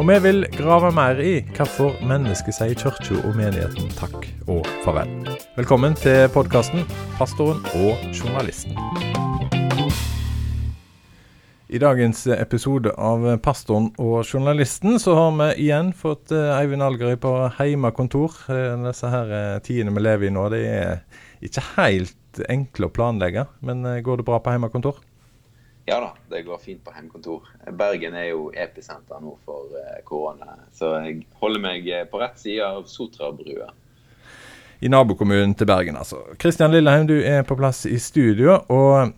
Og vi vil grave mer i hvorfor mennesket sier kirka og menigheten takk og farvel. Velkommen til podkasten 'Pastoren og journalisten'. I dagens episode av Pastoren og journalisten så har vi igjen fått eh, Eivind Algerøy på heimekontor. Eh, disse her eh, tidene vi lever i nå, det er ikke helt enkle å planlegge. Men går det bra på heimekontor? Ja da, det går fint på heimekontor. Bergen er jo episenter nå for korona. Så jeg holder meg på rett side av Sotrabrua. I nabokommunen til Bergen, altså. Kristian Lilleheim, du er på plass i studio. og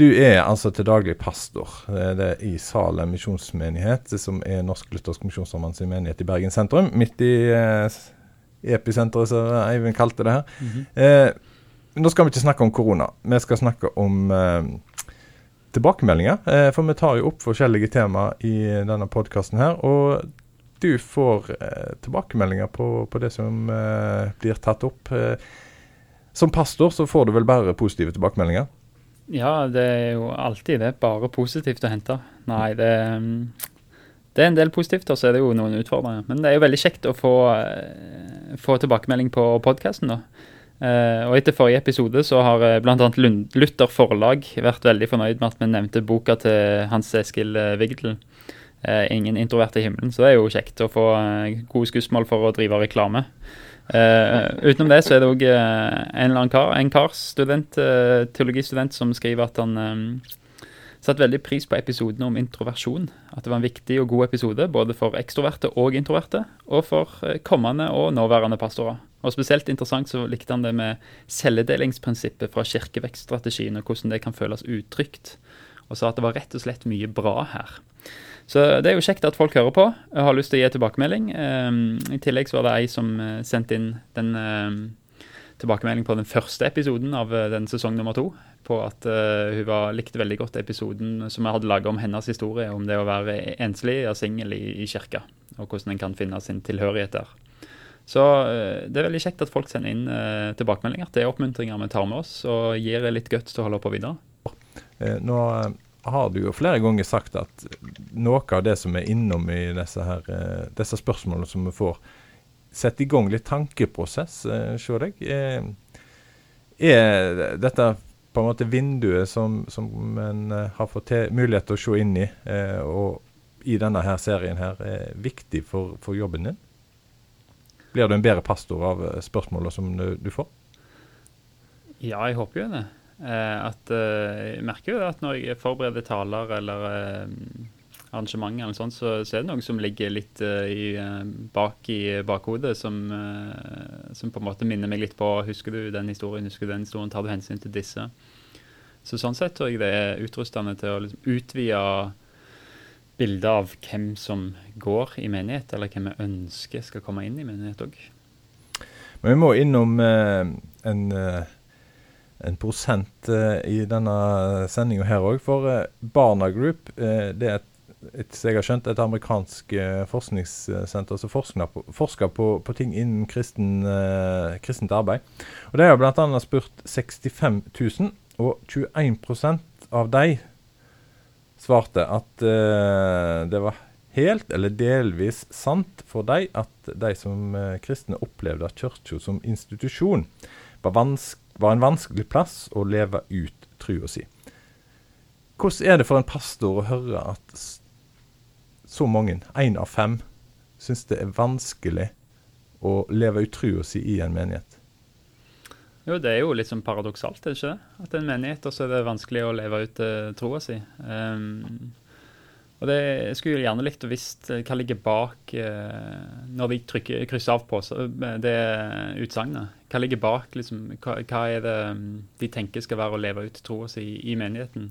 du er altså til daglig pastor det er i Salem misjonsmenighet, som er Norsk-luthersk misjonssambands menighet i Bergen sentrum. Midt i eh, episenteret, som Eivind kalte det her. Mm -hmm. eh, nå skal vi ikke snakke om korona. Vi skal snakke om eh, tilbakemeldinger. Eh, for vi tar jo opp forskjellige temaer i denne podkasten her. Og du får eh, tilbakemeldinger på, på, det som eh, blir tatt opp. som pastor så får du vel bare positive tilbakemeldinger? Ja, det er jo alltid det. Bare positivt å hente. Nei, det, det er en del positivt, og så er det jo noen utfordringer. Men det er jo veldig kjekt å få, få tilbakemelding på podkasten, da. Uh, og etter forrige episode så har uh, bl.a. Luther Forlag vært veldig fornøyd med at vi nevnte boka til Hans Eskil Vigdel. Uh, 'Ingen introvert i himmelen'. Så det er jo kjekt å få gode skussmål for å drive reklame. Utenom det så er det òg en eller annen kar, en kar, student, teologistudent, som skriver at han satte veldig pris på episoden om introversjon. At det var en viktig og god episode både for ekstroverte og introverte, og for kommende og nåværende pastorer. Og Spesielt interessant så likte han det med celledelingsprinsippet fra kirkevekststrategien, og hvordan det kan føles utrygt. Og sa at det var rett og slett mye bra her. Så det er jo kjekt at folk hører på og har lyst til å gi tilbakemelding. Um, I tillegg så var det ei som uh, sendte inn den um, tilbakemelding på den første episoden av uh, den sesong nummer to. På at uh, hun var, likte veldig godt episoden som jeg hadde laga om hennes historie. Om det å være enslig og singel i, i kirka, og hvordan en kan finne sin tilhørighet der. Så det er veldig kjekt at folk sender inn tilbakemeldinger. Det er oppmuntringer vi tar med oss, og gir litt guts til å holde på videre. Nå har du jo flere ganger sagt at noe av det som er innom i disse, her, eh, disse spørsmålene som vi får, setter i gang litt tankeprosess eh, ser jeg. Er, er, dette på en måte vinduet som, som en eh, har fått mulighet til å se inn i, og i denne her serien her, er viktig for, for jobben din? Blir du en bedre pastor av spørsmålene som du, du får? Ja, jeg håper jo det. Eh, at eh, Jeg merker jo at når jeg forbereder taler eller eh, arrangementer, eller sånt, så, så, er det noe som ligger litt i, bak i bakhodet, som, som, på en måte minner meg litt på Husker du den historien, husker du den historien, tar du hensyn til disse? Så Sånn sett tror jeg det er utrustende til å liksom utvide bildet av hvem som går i menighet, eller hvem vi ønsker skal komme inn i menighet òg. Men vi må innom eh, en eh, en prosent eh, i denne sendinga her òg. For eh, Barna Group uh, det er et, et, jeg har skjønt, et amerikansk forskningssenter som forsker på, forsker på, på ting innen kristen, kristent arbeid. Og De har bl.a. spurt 65 000, og 21 av de svarte at det var helt eller delvis sant for de at de som kristne opplevde at kirka som institusjon var var en vanskelig plass å leve ut trua si. Hvordan er det for en pastor å høre at så mange, én av fem, syns det er vanskelig å leve ut trua si i en menighet? Jo, det er jo litt sånn paradoksalt, er det ikke det? At en menighet også er det vanskelig å leve ut uh, troa si. Um, og det, Jeg skulle gjerne likt å visst eh, hva ligger bak uh, når de trykker, krysser av på eh, det utsagnet. Hva ligger bak? Liksom, hva, hva, er det mm, de tenker skal være å leve ut troa si i, i, menigheten?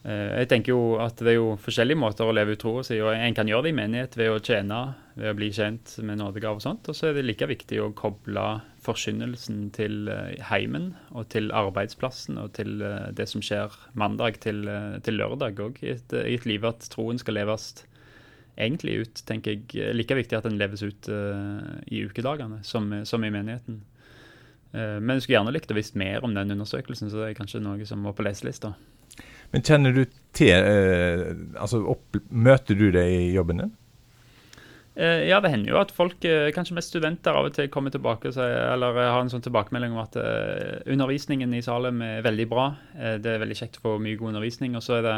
Eh, jeg tenker jo at det er jo forskjellige måter å leve ut troa si og En kan gjøre det i menighet ved å tjene, ved å bli kjent med nådegave og sånt. Og så er det like viktig å koble forkynnelsen til eh, heimen og til arbeidsplassen og til eh, det som skjer mandag til, til lørdag òg, i, i, et liv at troen skal leves egentlig ut, tenker jeg. Like viktig at den leves ut uh, i ukedagene som, som, i menigheten. Uh, men jeg skulle gjerne likt å visst mer om den undersøkelsen, så det er kanskje noe som må på leselista. Men kjenner du til eh, Altså, opp, møter du det i jobben din? Eh, ja, det hender jo at folk, eh, kanskje mest studenter, av og til kommer tilbake og sier, eller har en sånn tilbakemelding om at undervisningen i Salem er veldig bra. Det er veldig kjekt å få mye god undervisning. Og så er det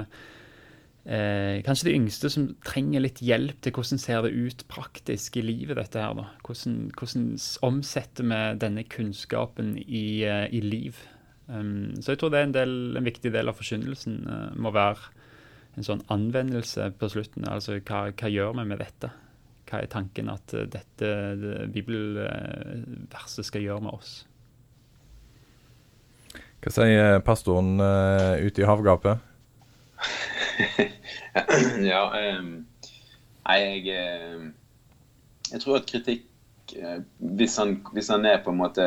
kanskje de yngste som trenger litt hjelp til hvordan ser det ut praktisk i livet, dette her. da. Hvordan, hvordan omsetter vi denne kunnskapen i, i liv? Um, så jeg tror det er en, del, en viktig del av forkynnelsen uh, må være en sånn anvendelse på slutten. Altså hva, hva gjør vi med dette? Hva er tanken at uh, dette det, bibelverset skal gjøre med oss? Hva sier pastoren uh, ute i havgapet? ja, um, nei, jeg Jeg tror at kritikk hvis han, hvis han, er på en måte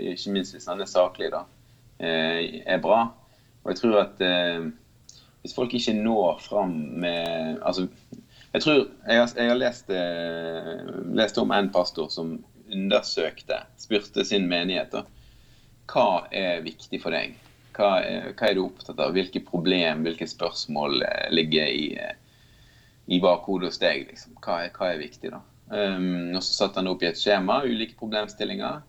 Ikke minst hvis han er saklig, da Eh, er bra. Og jeg tror at eh, hvis folk ikke når fram med Altså, jeg tror Jeg har, jeg har lest, eh, lest, om en pastor som undersøkte, spurte sin menighet da, hva er viktig for deg. Hva er, hva er, du opptatt av? Hvilke problem, hvilke spørsmål ligger i, i bakhodet hos deg? Liksom? Hva, er, hva, er, viktig, da? Um, og Så satte han opp i et skjema ulike problemstillinger.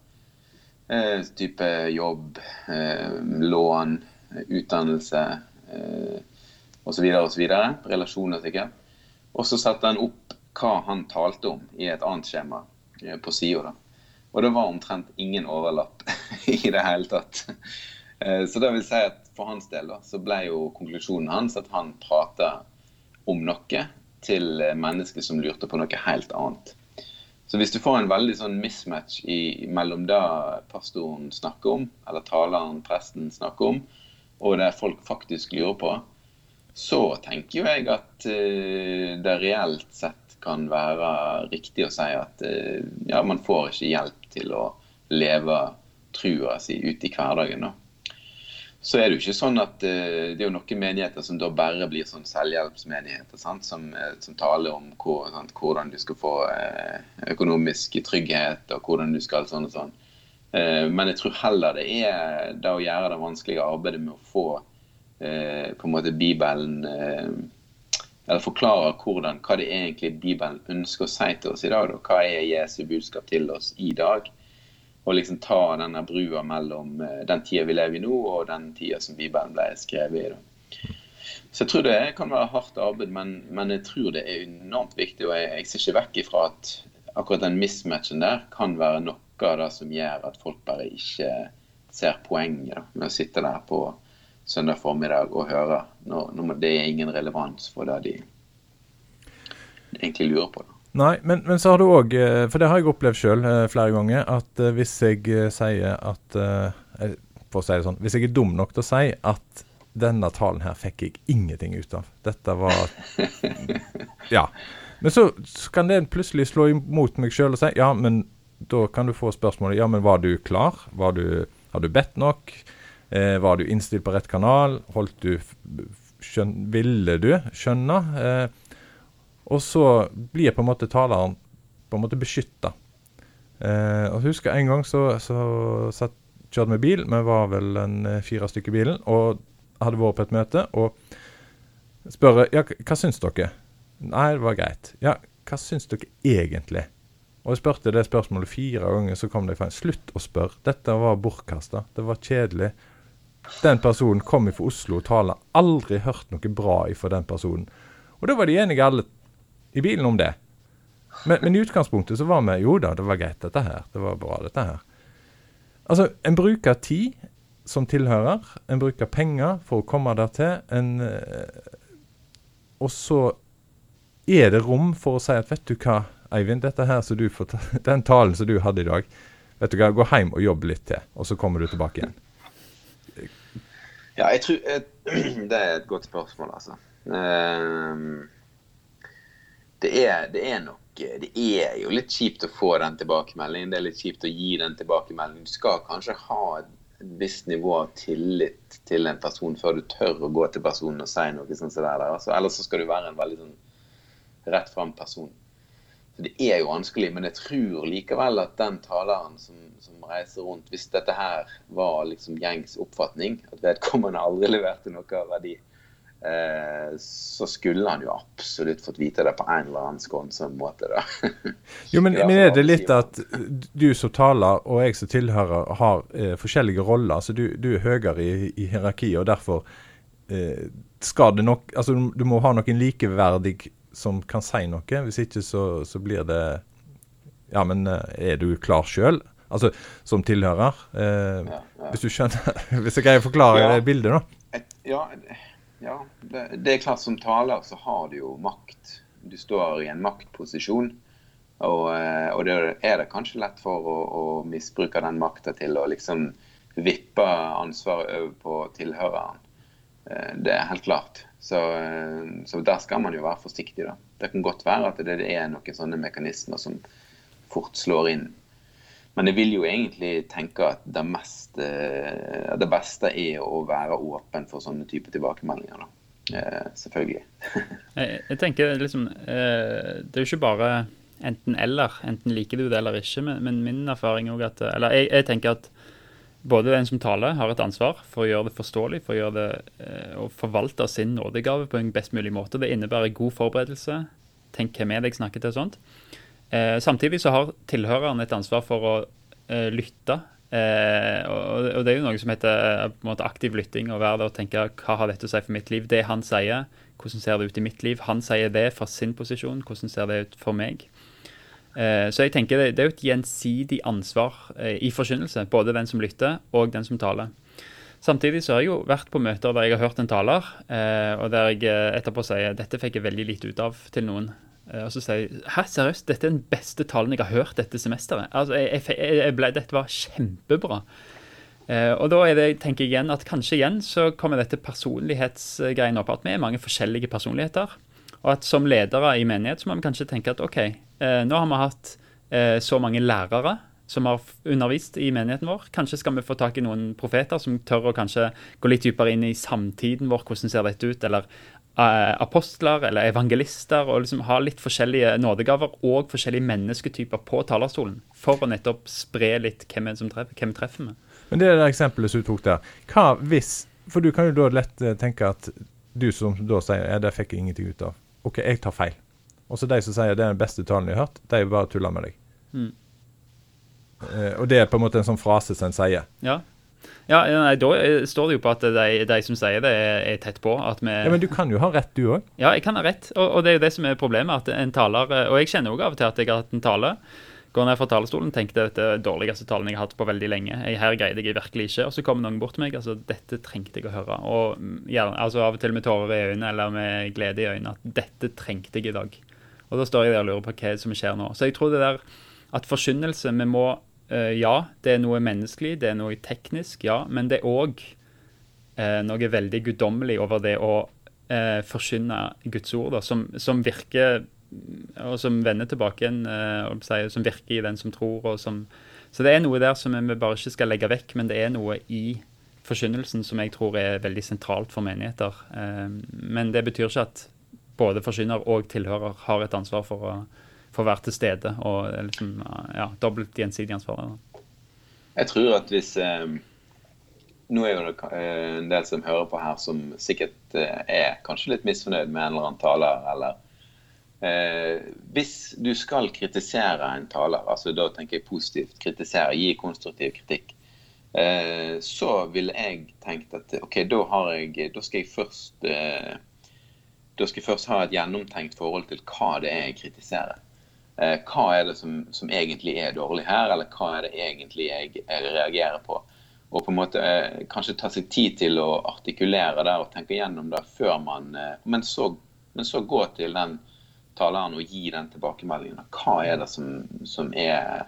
Eh, type jobb, eh, lån, utdannelse eh, osv. osv. Relasjoner, sikkert. Og så satte han opp hva han talte om i et annet skjema eh, på sida. Og det var omtrent ingen overlapp i det hele tatt. Eh, så det vil si at for hans del da, så ble jo konklusjonen hans at han prata om noe til mennesker som lurte på noe helt annet. Så hvis du får en veldig sånn mismatch i, mellom det pastoren snakker om, eller taleren, presten, snakker om, og det folk faktisk lurer på, så tenker jo jeg at uh, det reelt sett kan være riktig å si at uh, ja, man får ikke hjelp til å leve trua si ute i hverdagen. da så er det jo ikke sånn at uh, det er jo noen menigheter som da bare blir sånn selvhjelpsmenigheter, sant? Som, uh, som taler om hvor, sant? hvordan du skal få uh, økonomisk trygghet og hvordan du skal sånn og sånn. men jeg tror heller det er det å gjøre det vanskelige arbeidet med å få på en måte Bibelen Eller forklare hvordan, hva det egentlig Bibelen ønsker å si til oss i dag. Da. Hva er Jesu budskap til oss i dag? Og liksom ta denne brua mellom eh, den tida vi lever i nå, og den tida som Bibelen ble skrevet i. Da. Så jeg tror det kan være hardt arbeid, men, men jeg tror det er enormt viktig. Og jeg, jeg ser ikke vekk ifra at akkurat den mismatchen der kan være noe av det som gjør at folk bare ikke ser poenget da, med å sitte der på søndag formiddag og høre når, når det er ingen relevans for det de egentlig lurer på. Da. Nei, men, men, så har du òg, eh, for det har jeg opplevd sjøl eh, flere ganger, at eh, hvis jeg sier at For å si det sånn, hvis jeg er dum nok til å si at denne talen her fikk jeg ingenting ut av. Dette var Ja. Men så, så kan det plutselig slå imot meg sjøl og si ja, men da kan du få spørsmålet ja, men var du klar? Var du, har du bedt nok? Eh, var du innstilt på rett kanal? Holdt du skjøn, Ville du skjønne? Eh, og så blir på en måte taleren på en måte beskytta. Eh, og husker En gang så, så satt, kjørte vi bil, vi var vel en eh, fire stykker i bilen, og hadde vært på et møte. Og spør ja, hva syns dere? Nei, det var greit. Ja, hva syns dere egentlig? Og jeg spurte det spørsmålet fire ganger, så kom det fra en slutt å spørre. Dette var bortkasta. Det var kjedelig. Den personen kom fra Oslo og taler. Aldri hørt noe bra ifra den personen. Og da var de enige alle i bilen om det. Men, men, i utgangspunktet så var vi Jo da, det var greit, dette her. Det var bra, dette her. Altså, en bruker tid som tilhører. En bruker penger for å komme der til. En, eh, og så er det rom for å si at vet du hva, Eivind, dette her så du får den talen som du hadde i dag, vet du hva, gå hjem og jobb litt til, og så kommer du tilbake igjen. Ja, jeg tror Det er et godt spørsmål, altså. Ehm, det er, det er nok Det er jo litt kjipt å få den tilbakemeldingen. Det er litt kjipt å gi den tilbakemeldingen. Du skal kanskje ha et visst nivå av tillit til en person før du tør å gå til personen og si noe sånt som det der. Altså, ellers så skal du være en veldig sånn rett fram person. Så Det er jo vanskelig, men jeg tror likevel at den taleren som, som reiser rundt, hvis dette her var liksom gjengs oppfatning, at vedkommende aldri leverte noe av verdi, eh, så skulle han jo absolutt fått vite det på en eller annen skånsom måte. da. jo, men, men, er det litt at du som taler og jeg som tilhører har eh, forskjellige roller? altså Du, du er høyere i, i hierarkiet, og derfor eh, skal det nok altså Du må ha noen likeverdig som kan si noe. Hvis ikke så, så blir det Ja, men eh, er du klar sjøl? Altså som tilhører. Eh, ja, ja. Hvis du skjønner Hvis jeg greier å forklare ja. bildet, da. Ja, ja det, det, er klart som taler så har du jo makt. Du står i en maktposisjon. Og, eh, og det er det kanskje lett for å, å misbruke den makta til å liksom vippe ansvaret over på tilhøreren. Det er helt klart. Så, eh, så, der skal man jo være forsiktig. da. Det kan godt være at det er noen sånne mekanismer som fort slår inn. Men jeg vil jo egentlig tenke at det, mest, det beste er å være åpen for sånne typer tilbakemeldinger. Eh, selvfølgelig. jeg, jeg, tenker liksom eh, Det er jo ikke bare enten-eller. Enten liker du det eller ikke. Men, men min erfaring er at Eller jeg, jeg tenker at både den som taler, har et ansvar for å gjøre det forståelig, for å gjøre det eh, forvalte sin nådegave på en best mulig måte. Det innebærer god forberedelse. Tenk hvem er det jeg snakker til, og sånt. Eh, samtidig så har tilhøreren et ansvar for å eh, lytte. Eh, og, og, det er jo noe som heter eh, måte aktiv lytting. Å være der og tenke hva har dette å si for mitt liv? Det han sier, hvordan ser det ut i mitt liv? Han sier det fra sin posisjon, hvordan ser det ut for meg? Eh, så jeg tenker det, er jo et gjensidig ansvar eh, i forkynnelse, både den som lytter og den som taler. Samtidig så har jeg jo vært på møter der jeg har hørt en taler, og der jeg etterpå sier dette fikk jeg veldig lite ut av til noen. Og så sier jeg hæ, seriøst, dette er den beste talen jeg har hørt dette semesteret. Altså, jeg, jeg, ble, Dette var kjempebra. og da det, tenker jeg igjen at kanskje igjen så kommer dette personlighetsgreiene opp. At vi er mange forskjellige personligheter. Og at som ledere i menighet så må vi kanskje tenke at OK, eh, nå har vi hatt eh, så mange lærere som har undervist i menigheten vår. Kanskje skal vi få tak i noen profeter som tør å kanskje gå litt dypere inn i samtiden vår. Hvordan ser dette ut? Eller apostler eller evangelister. Og liksom ha litt forskjellige nådegaver og forskjellige mennesketyper på talerstolen. For å nettopp spre litt hvem, som treffer, treffer med. Men det er det eksempelet som du tok der. Hva hvis For du kan jo da lett tenke at du som da sier ja, det fikk jeg ingenting ut av. OK, jeg tar feil. Og så de som sier det er den beste talen jeg har hørt, de bare tuller med deg. Mm. Uh, og det er på en måte en sånn frase som en sier. Ja. Ja, nei, Da står det jo på at de, de som sier det, er, er tett på. At ja, Men du kan jo ha rett, du òg. Ja, jeg kan ha rett. Og, og, det er jo det som er problemet. at en taler, Og jeg kjenner òg av og til at jeg har hatt en tale går ned fra talerstolen tenkte det er den dårligste talen jeg har hatt på veldig lenge. Jeg, her greide jeg virkelig ikke. Og så kommer noen bort til meg. altså Dette trengte jeg å høre. Og ja, altså Av og til med tårer i øynene eller med glede i øynene. At dette trengte jeg i dag. Og da står jeg der og lurer på hva som skjer nå. Så jeg tror det der at forkynnelse Vi må Ja, det er noe menneskelig, det er noe teknisk, ja. Men det er òg eh, noe veldig guddommelig over det å uh, forkynne Guds ord, da, som, som virker og som vender tilbake igjen, uh, som virker i den som tror. som så det er noe der som vi bare ikke skal legge vekk, men det er noe i forkynnelsen som jeg tror er veldig sentralt for menigheter. Uh, men det betyr ikke at både forkynner og tilhører har et ansvar for å, for å være til stede. Og liksom, ja, dobbelt gjensidig ansvar. Jeg tror at hvis eh, Nå er jo det en del som hører på her som sikkert er kanskje litt misfornøyd med en eller annen taler, eller Eh, hvis du skal kritisere en taler, altså da tenker jeg positivt, kritisere, gi konstruktiv kritikk, eh, så ville jeg tenkt at OK, da, jeg, da skal jeg først eh, da skal jeg først ha et gjennomtenkt forhold til hva det er jeg kritiserer. Eh, hva er det som, som, egentlig er dårlig her, eller hva er det egentlig jeg, jeg reagerer på? Og på en måte eh, kanskje ta seg tid til å artikulere det og tenke gjennom det før man eh, men så, men så gå til den taleren og gi den tilbakemeldingen. Hva er det som, som er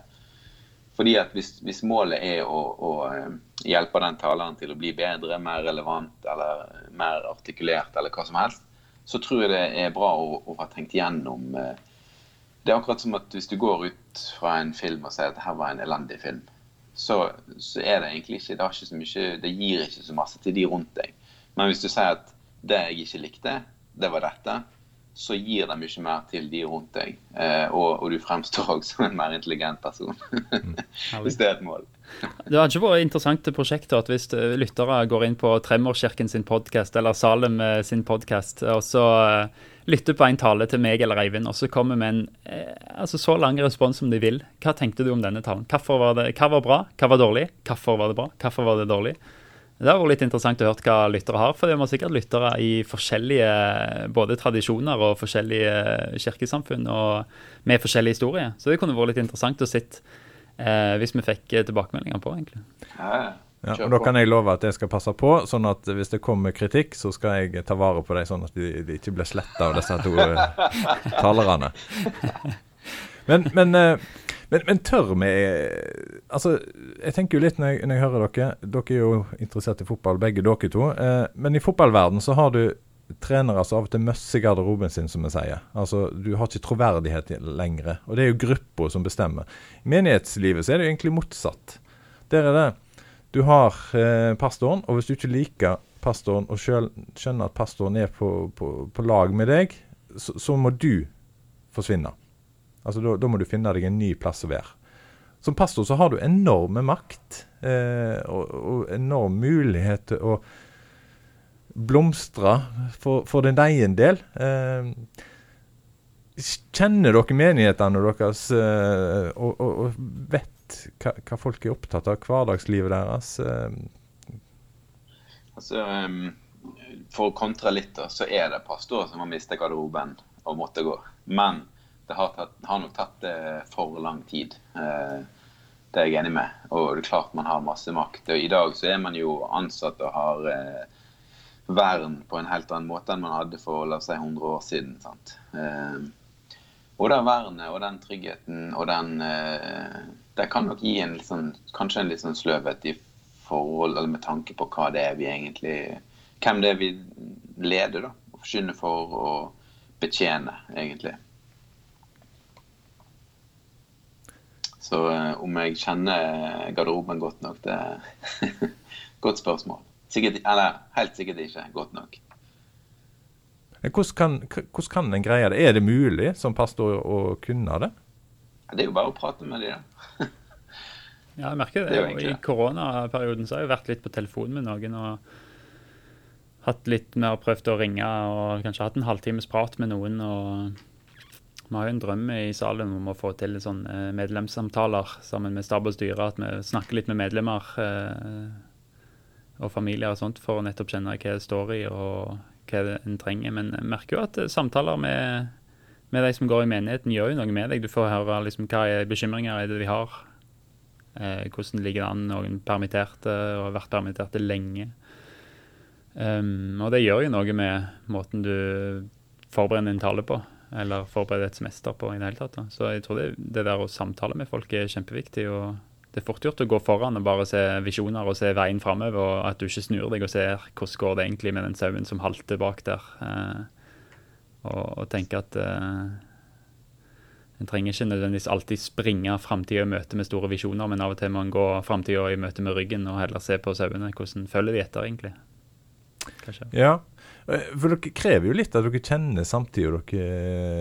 Fordi at hvis, hvis målet er å, å, eh, hjelpe den taleren til å bli bedre, mer relevant eller mer artikulert eller hva som helst, så tror jeg det er bra å, å ha tenkt gjennom eh, Det er akkurat som at hvis du går ut fra en film og sier at her var en elendig film, så, så er det egentlig ikke det, ikke mye, det gir ikke så masse til de rundt deg. Men hvis du sier at det jeg ikke likte, det var dette, så gir det mye mer til de rundt deg. Eh, og, og, du fremstår også som en mer intelligent person. Mm. hvis det er et mål. det hadde ikke vært interessant prosjekt at hvis eh, lyttere går inn på Tremorskirken sin podkast eller Salem eh, sin podkast, og så eh, lytter på en tale til meg eller Eivind, og så kommer med en eh, altså så lang respons som de vil. Hva tenkte du om denne talen? Hvorfor var det, hva var bra? Hva var dårlig? Hvorfor var det bra? Hvorfor var det dårlig? Det har vært litt interessant å høre hva lyttere har, for det må sikkert lyttere i forskjellige både tradisjoner og forskjellige kirkesamfunn og med forskjellig historie. Så det kunne vært litt interessant å sitte eh, hvis vi fikk tilbakemeldinger på, egentlig. Ja, ja, og Da kan jeg love at jeg skal passe på, sånn at hvis det kommer kritikk, så skal jeg ta vare på dem, sånn at de, de ikke blir sletta av disse to eh, talerne. Men, men eh, men, men, tør vi Altså, jeg tenker jo litt når jeg, når jeg, hører dere Dere er jo interessert i fotball, begge dere to. Eh, men i fotballverden så har du trenere som av og til møsser garderoben sin, som vi sier. Altså, Du har ikke troverdighet lenger. Og det er jo gruppa som bestemmer. I menighetslivet så er det jo egentlig motsatt. Der er det Du har eh, pastoren, og hvis du ikke liker pastoren og selv skjønner at pastoren er på, på, på lag med deg, så, så må du forsvinne. Altså, Da må du finne deg en ny plass å være. Som pastor så har du enorme makt eh, og, og, enorm mulighet til å blomstre for, for din egen del. Eh, kjenner dere menighetene deres eh, og, og, og, vet hva, hva, folk er opptatt av, hverdagslivet deres? Eh? Altså, um, For å kontre litt, da, så er det pastorer som har mistet garderoben og måtte gå. Men det har, tatt, har nok tatt det for lang tid. Eh, det er jeg enig med. Og det er klart man har masse makt. Og I dag så er man jo ansatt og har eh, vern på en helt annen måte enn man hadde for la oss si 100 år siden. sant? Eh, og det vernet og den tryggheten og den Det kan nok gi en sånn, kanskje en litt sånn sløvhet i forhold eller med tanke på hva det er vi egentlig Hvem det er vi leder, da. Og forkynner for å betjene, egentlig. Så eh, om jeg kjenner garderoben godt nok, det er godt spørsmål. Sikkert, eller helt sikkert ikke godt nok. Hvordan kan, hvordan kan en greie det? Er det mulig som pastor å kunne det? Det er jo bare å prate med dem, da. ja, jeg merker det. det I koronaperioden så har jeg vært litt på telefon med noen og hatt litt mer prøvd å ringe og kanskje hatt en halvtimes prat med noen. og vi har jo en drøm i salen om å få til sånn medlemssamtaler sammen med stab og styre. At vi snakker litt med medlemmer eh, og familier og sånt for å nettopp kjenne hva det står i og hva en trenger. Men jeg merker jo at eh, samtaler med, med de som går i menigheten, gjør jo noe med deg. Du får høre liksom, hva er bekymringer er det vi har. Eh, hvordan ligger det an noen permitterte og har vært permitterte lenge. Um, og det gjør jo noe med måten du forbereder din tale på eller forberede et semester på i det hele tatt. Da. Så jeg tror det, det, der å samtale med folk er kjempeviktig. og Det er fort gjort å gå foran og bare se visjoner og se veien framover, og at du ikke snur deg og ser hvordan går det egentlig med den sauen som halter bak der. Eh, og, og tenke at eh, en trenger ikke nødvendigvis alltid springe framtida i møte med store visjoner, men av og til må en gå framtida i møte med ryggen og heller se på sauene. Hvordan følger de etter, egentlig? Kanskje. Ja, for dere krever jo litt at dere kjenner samtida dere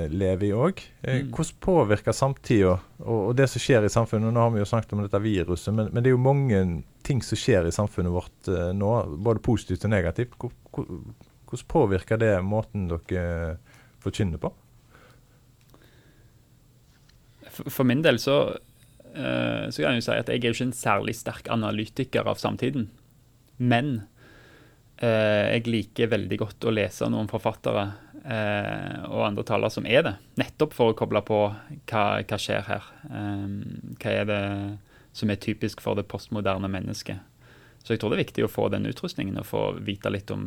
eh, lever i òg. Eh, mm. Hvordan påvirker samtida og, det som skjer i samfunnet? Nå har vi jo snakket om dette viruset, men, men det er jo mange ting som skjer i samfunnet vårt nå, både positivt og negativt. Hvordan påvirker det måten dere forkynner på? For, min del så, så kan jeg jo si at jeg er jo ikke en særlig sterk analytiker av samtiden. Men Eh, jeg liker veldig godt å lese noen forfattere eh, og andre talere som er det, nettopp for å koble på hva, hva skjer her. Eh, hva er det som er typisk for det postmoderne mennesket. Så jeg tror det er viktig å få den utrustningen og få vite litt om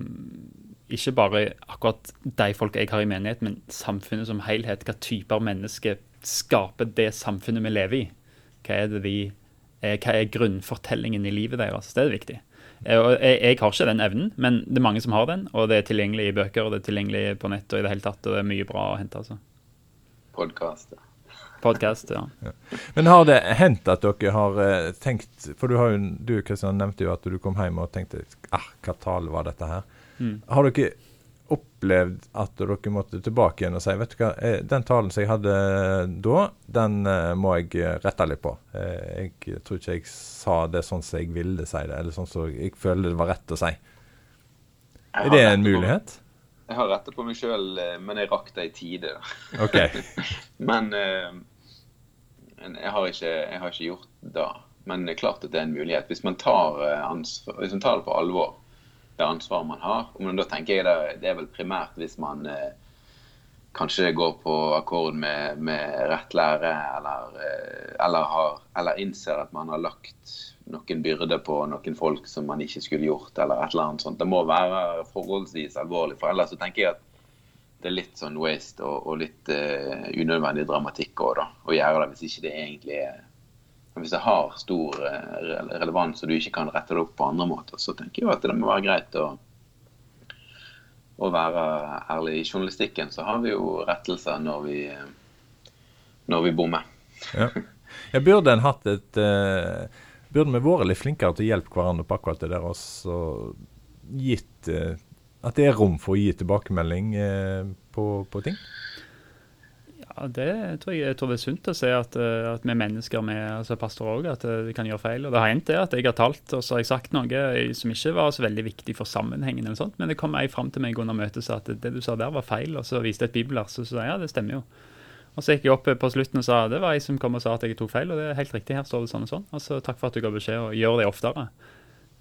ikke bare akkurat de folk jeg har i menighet, men samfunnet som helhet. Hva typer mennesker skaper det samfunnet vi lever i? Hva er vi hva er grunnfortellingen i livet deres. Det er viktig. Og jeg, jeg, har ikke den evnen, men det er mange som har den. Og det er tilgjengelig i bøker, og det er tilgjengelig på nett og i det hele tatt. Og det er mye bra å hente. altså. Podkast. Podcast, ja. ja. Men har det hendt at dere har uh, tenkt For du har jo, du Kristian, nevnte jo at du kom hjem og tenkte ah, hva tale var dette her? Mm. Har dere opplevd at dere måtte tilbake igjen og si vet du hva, eh, den talen som jeg hadde da, den uh, må jeg eh, rette litt på. Jeg tror ikke jeg sa det sånn som jeg ville si det, eller sånn som jeg føler det var rett å si. Er det en mulighet? På, jeg har rettet på meg sjøl, men jeg rakk det i tide. Ok. men jeg, har ikke, jeg har ikke gjort det. da. Men det er klart at det er en mulighet. Hvis man tar, ansvar, hvis man tar det på alvor, det ansvaret man har. Men da tenker jeg det, det er vel primært hvis man eh, kanskje går på akkord med, med rett lære, eller, eh, eller, har, eller, innser at man har lagt noen byrder på noen folk som man ikke skulle gjort, eller et eller annet sånt. Det må være forholdsvis alvorlig, for ellers så tenker jeg at det er litt sånn waste og, og litt eh, unødvendig dramatikk også, da. Å gjøre det hvis ikke det egentlig er hvis det har stor eh, relevans og du ikke kan rette det opp på andre måter, så tenker jeg at det må være greit å, å være ærlig. I journalistikken så har vi jo rettelser når vi, når vi bommer. ja. Burde en hatt et uh, Burde vi vært litt flinkere til å hjelpe hverandre på akkurat det der, og gitt uh, At det er rom for å gi tilbakemelding uh, på, på ting? Ja, det tror jeg, jeg tror det er sunt å se at, eh, at vi er mennesker med altså pastorer òg, at eh, vi kan gjøre feil. Og Det har hendt det at jeg har talt og så har jeg sagt noe som ikke var så veldig viktig for sammenhengen, eller sånt, men det kom ei fram til meg under møtet og sa at det du sa der var feil, og så viste jeg et bibelvers og sa ja, det stemmer jo. Og Så gikk jeg opp på slutten og sa det var jeg som kom og sa at jeg tok feil, og det er helt riktig, her står det sånn og sånn. Og så takk for at du ga beskjed, og gjør det oftere.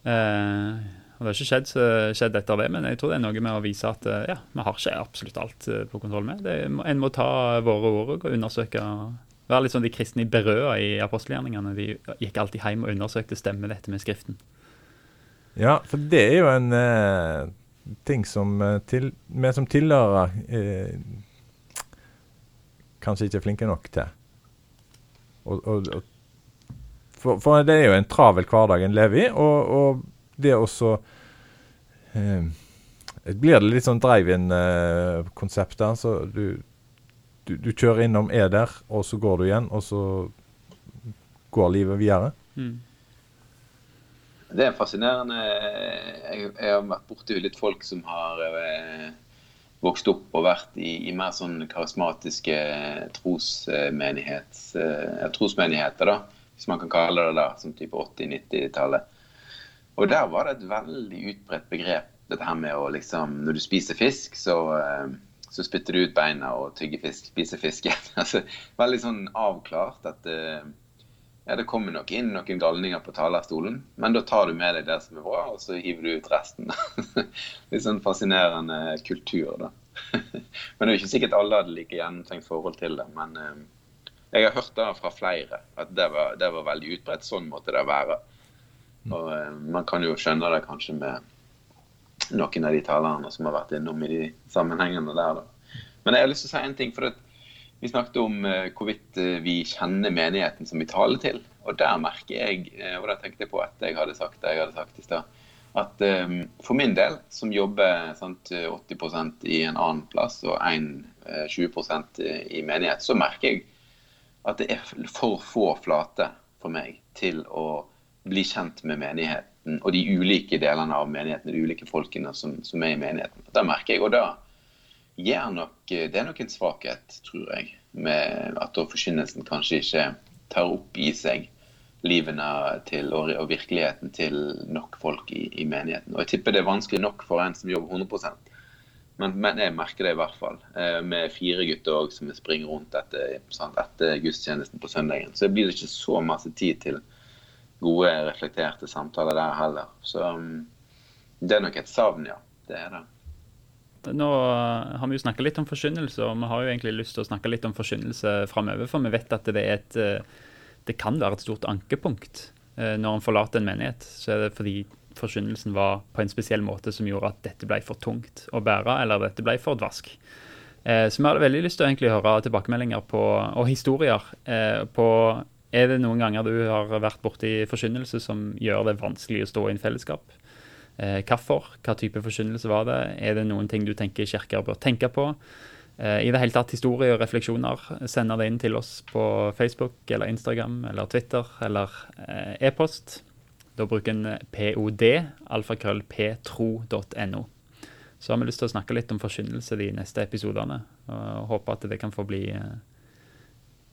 Eh, og Det har ikke skjedd, skjedd, etter det, men jeg tror det er noe med å vise at eh, ja, vi har ikke absolutt alt eh, på kontroll med. Det, en må ta våre ord og undersøke. Være litt sånn de kristne i berøa i apostelgjerningene. De gikk alltid hjem og undersøkte stemmer dette med Skriften. Ja, for det er jo en eh, ting som eh, til, vi som tilhører eh, kanskje ikke er flinke nok til. Og, og, og, for, for, det er jo en travel hverdag en lever i. og, og det også eh, Blir det litt sånn drive-in-konsept der? Så du, du, du, kjører innom, er der, og så går du igjen, og så går livet videre? Mm. Det er fascinerende. Jeg, jeg har vært borti litt folk som har eh, vokst opp og vært i, i mer sånn karismatiske trosmenigheter, eh, trosmenigheter, da, hvis man kan kalle det det, som type 80-90-tallet. Og der var det et veldig utbredt begrep, dette her med å liksom Når du spiser fisk, så, eh, så spytter du ut beina og tygger fisk, spiser fisken. altså, veldig sånn avklart at eh, ja, det kommer nok inn noen galninger på talerstolen, men da tar du med deg det som er bra, og så hiver du ut resten. Litt sånn fascinerende kultur, da. men det er jo ikke sikkert alle hadde like gjennomtenkt forhold til det. Men eh, jeg har hørt det fra flere, at det var, det var veldig utbredt. Sånn måtte det være. Og eh, Man kan jo skjønne det kanskje med noen av de talerne som har vært innom i de sammenhengene der. Da. Men jeg har lyst til å si en ting. for at Vi snakket om uh, hvorvidt uh, vi kjenner menigheten som vi taler til. Og der merker jeg, og da tenkte jeg på etter jeg hadde sagt det jeg hadde sagt i stad, at for min del, som jobber sant, 80% i en annen plass og 1, 20% i menighet, så merker jeg at det er for få flater for meg til å bli kjent med menigheten og de ulike delene av menigheten, de ulike folkene som, som er i menigheten. Det merker jeg. Og da gir nok, det er nok en svakhet, tror jeg, med at forkynnelsen kanskje ikke tar opp i seg livene til, og, og virkeligheten til nok folk i, i, menigheten. Og jeg tipper det er vanskelig nok for en som jobber 100 men, men jeg merker det i hvert fall. Eh, med fire gutter også, som springer rundt etter, etter gudstjenesten på søndagen. Så blir det ikke så masse tid til gode, reflekterte samtaler der heller. Så um, det er nok et savn, ja. Det er det. Nå uh, har vi jo snakka litt om forkynnelse, og vi har jo egentlig lyst til å snakke litt om forkynnelse framover. For vi vet at det, er et, uh, det kan være et stort ankepunkt uh, når en forlater en menighet. Så er det fordi forkynnelsen var på en spesiell måte som gjorde at dette ble for tungt å bære, eller dette ble for dvask. Så vi hadde veldig lyst til å høre tilbakemeldinger på, og historier på Er det noen ganger du har vært borti forkynnelse som gjør det vanskelig å stå i en fellesskap? Eh, hvorfor? Hva type forkynnelse var det? Er det noen ting du tenker kirker bør tenke på? Eh, I det hele tatt historie og refleksjoner. Sender det inn til oss på Facebook eller Instagram eller Twitter eller eh, e-post. Da bruker en pod, alfakrøllptro.no. Så har vi lyst til å snakke litt om forkynnelse de neste episodene. Og håper at det kan få bli eh, eh,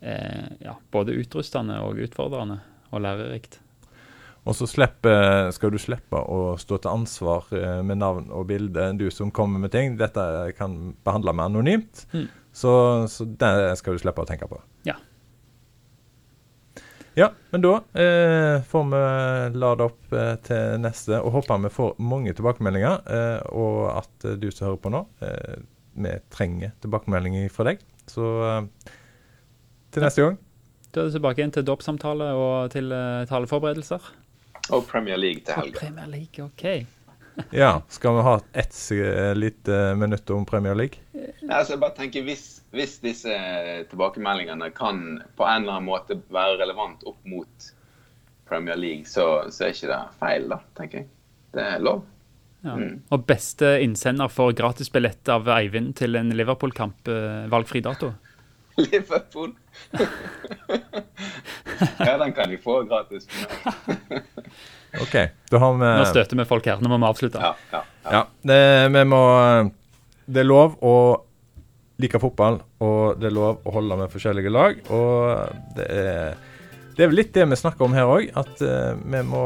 ja, både utrustende og utfordrende og lærerikt. Og så slipper, skal du slippe å stå til ansvar eh, med navn og bilde, du som kommer med ting. Dette kan behandle med anonymt, Mm. så, så det skal du slippe å tenke på. Ja. Ja, men da eh, får vi lade opp eh, til neste, og håper vi får mange tilbakemeldinger. Eh, og at eh, du som hører på nå, eh, vi trenger tilbakemeldinger fra deg. Så eh, til neste gang. Da er det tilbake igjen til dåpssamtale og til uh, taleforberedelser. Og Premier League til helga. Premier League, OK. Ja, skal vi ha ett eh, lite minutt om Premier League? Altså, jeg bare tenker, hvis, hvis disse tilbakemeldingene kan på en eller annen måte være relevant opp mot Premier League, så, så er ikke det feil, da, tenker jeg. Det er lov. Ja. Mm. Og beste innsender får gratisbillett av Eivind til en Liverpool-kamp, eh, valgfri dato. Liverpool. ja, den kan de få gratis. OK. Da har vi Nå støter vi folk her. Nå må vi avslutte. Ja, ja, ja. Ja, det, vi må Det er lov å like fotball, og det er lov å holde med forskjellige lag. Og det er, det er vel litt det vi snakker om her òg, at eh, vi må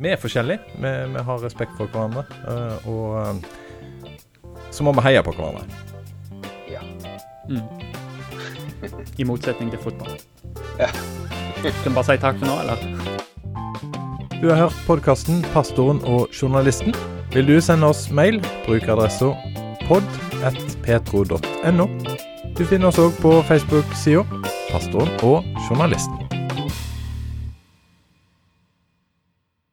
Vi er forskjellige. Vi, vi har respekt for hverandre. eh, og eh, så må vi heie på hverandre. ja. Mm. I motsetning til fotball. Ja. Skal vi bare si takk for nå, eller? Du har hørt podkasten 'Pastoren og journalisten'. Vil du sende oss mail, bruk adressa pod.petro.no. Du finner oss òg på Facebook-sida 'Pastoren og journalisten'.